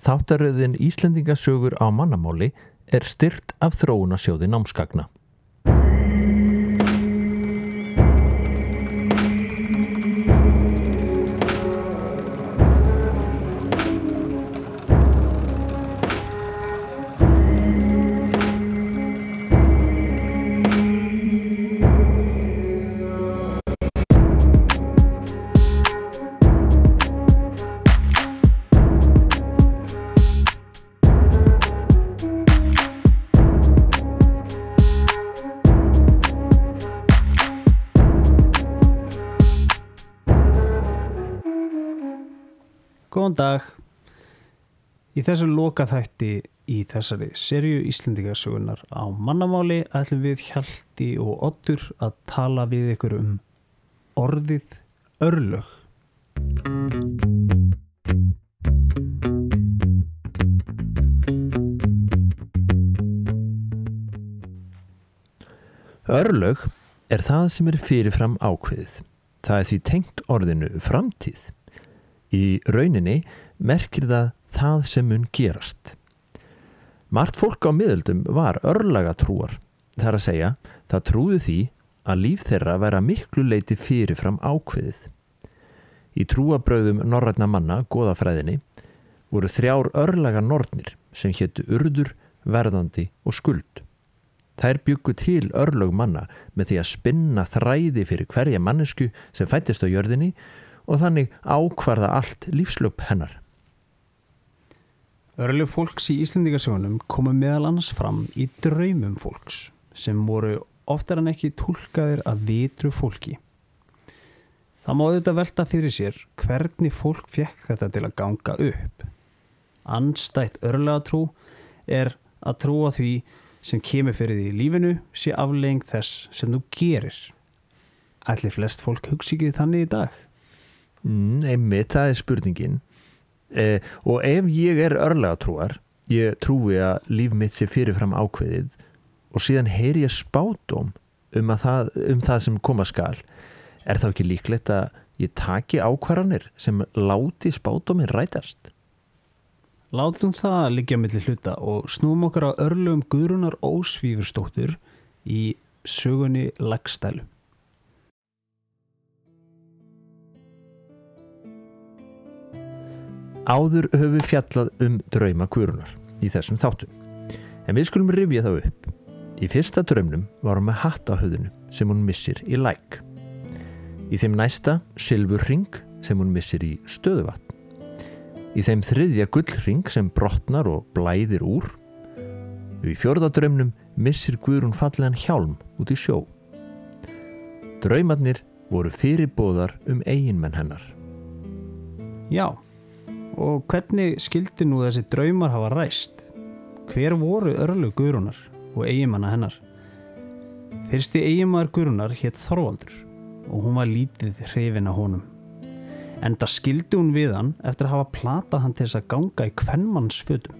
þáttaröðin Íslendingasögur á mannamáli er styrt af þróunasjóði námskagna. Góðan dag. Í þessu loka þætti í þessari serju Íslendingasögunar á mannamáli ætlum við Hjalti og Ottur að tala við ykkur um orðið örlög. Örlög er það sem er fyrirfram ákveðið. Það er því tengt orðinu framtíð. Í rauninni merkir það það sem mun gerast. Mart fólk á miðöldum var örlagatrúar. Það er að segja, það trúði því að líf þeirra vera miklu leiti fyrirfram ákveðið. Í trúabröðum norrætna manna, goðafræðinni, voru þrjár örlaga nornir sem héttu urdur, verðandi og skuld. Þær byggu til örlög manna með því að spinna þræði fyrir hverja mannesku sem fættist á jörðinni og þannig ákvarða allt lífslöp hennar. Örlög fólks í Íslendingasögunum komu meðal annars fram í draumum fólks sem voru oftar en ekki tólkaðir af vitru fólki. Það má auðvitað velta fyrir sér hvernig fólk fekk þetta til að ganga upp. Anstætt örlögatrú er að trúa því sem kemur fyrir því í lífinu sé aflegging þess sem þú gerir. Ætli flest fólk hugsi ekki þannig í dag? Mm, einmitt, það er spurningin. Eh, og ef ég er örlagatrúar, ég trúi að líf mitt sé fyrirfram ákveðið og síðan heyri ég spátum um það, um það sem koma skal, er þá ekki líklegt að ég taki ákvarðanir sem láti spátuminn rætast? Látum það liggja millir hluta og snúum okkar á örlugum Guðrunar Ósvífurstóttur í sögunni Lagstælu. Áður höfum við fjallað um drauma Guðrunar í þessum þáttum. En við skulum rifja það upp. Í fyrsta draumnum var hún með hatt á höfðinu sem hún missir í læk. Í þeim næsta silfurring sem hún missir í stöðuvatn. Í þeim þriðja gullring sem brotnar og blæðir úr. Í fjörða draumnum missir Guðrún fallegan hjálm út í sjó. Draumarnir voru fyrirbóðar um eiginmenn hennar. Já, og hvernig skildi nú þessi draumar hafa ræst? Hver voru örlug Guðrúnar og eiginmanna hennar? Fyrsti eiginmaður Guðrúnar hétt Þorvaldur og hún var lítið hrifin á honum. Enda skildi hún við hann eftir að hafa platað hann til þess að ganga í kvennmannsfötum.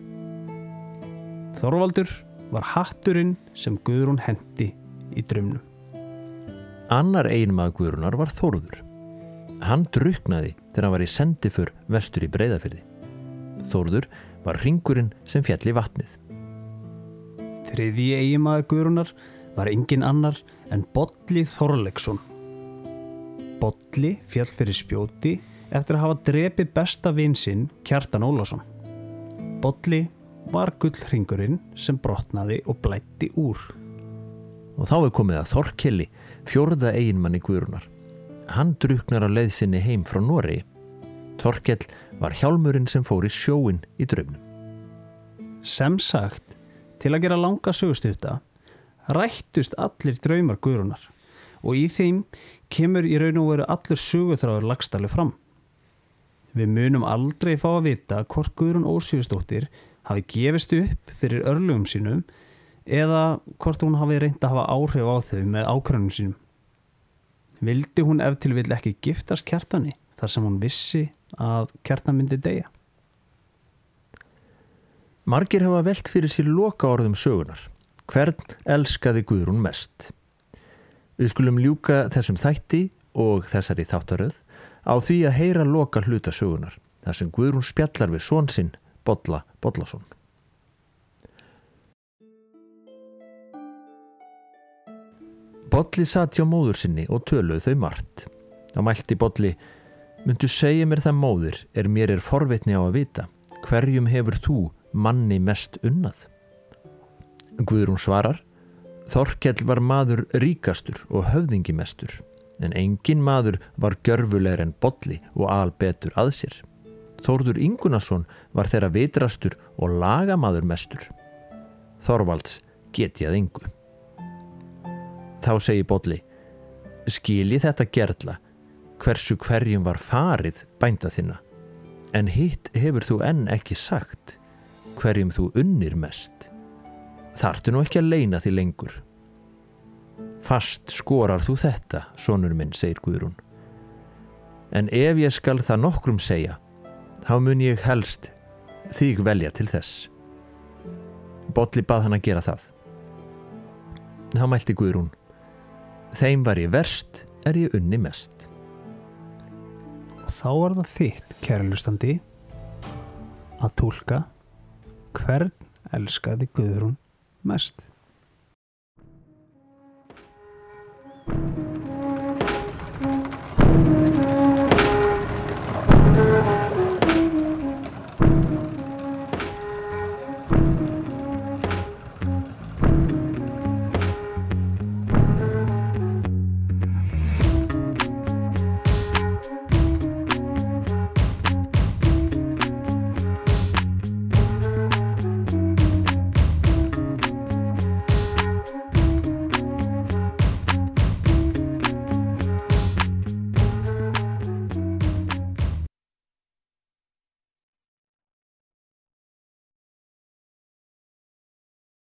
Þorvaldur var hatturinn sem Guðrún hendi í draumnum. Annar eiginmaður Guðrúnar var Þórður. Hann druknaði þegar hann var í sendifur vestur í breyðafyrði. Þórður var ringurinn sem fjall í vatnið. Þriði eiginmaður Guðrúnar var engin annar en Bolli Þorleksson. Bolli fjall fyrir spjóti eftir að hafa drepið besta vinsinn Kjartan Ólásson. Bolli var gullringurinn sem brotnaði og blætti úr. Og þá er komið að Þorkelli, fjórða eiginmanni Guðrúnar. Hann druknar á leiðsinni heim frá Nóri. Þorkell var hjálmurinn sem fór í sjóin í draumnum. Sem sagt, til að gera langa sögustutta, rættust allir draumar Guðrúnar og í þeim kemur í raun og veru allur sögutráður lagstælu fram. Við munum aldrei fá að vita hvort Guðrún Ósíðustóttir hafi gefist upp fyrir örlugum sínum eða hvort hún hafi reynd að hafa áhrif á þau með ákvæmum sínum. Vildi hún ef til vill ekki giftast kjartani þar sem hún vissi að kjartan myndi deyja? Margir hafa velt fyrir sér loka orðum sögunar. Hvern elskaði Guðrún mest? Við skulum ljúka þessum þætti og þessari þáttaröð á því að heyra loka hluta sögunar þar sem Guðrún spjallar við són sinn Bolla Bollason. Bolli satt hjá móður sinni og töluð þau margt. Þá mælti Bolli, myndu segja mér það móður er mér er forvitni á að vita, hverjum hefur þú manni mest unnað? Guðrún svarar, Þorkell var maður ríkastur og höfðingimestur, en engin maður var görfulegur en Bolli og albetur að sér. Þórður Ingunason var þeirra vitrastur og lagamaður mestur. Þorvalds getjað yngu. Þá segi Bolli, skilji þetta gerla, hversu hverjum var farið bænda þinna, en hitt hefur þú enn ekki sagt, hverjum þú unnir mest. Þartu nú ekki að leina því lengur. Fast skorar þú þetta, sonur minn, segir Guðrún. En ef ég skal það nokkrum segja, þá mun ég helst þig velja til þess. Bolli bað hann að gera það. Þá mælti Guðrún. Þeim var ég verst, er ég unni mest. Og þá er það þitt, kærlustandi, að tólka hvern elskaði Guðrún mest.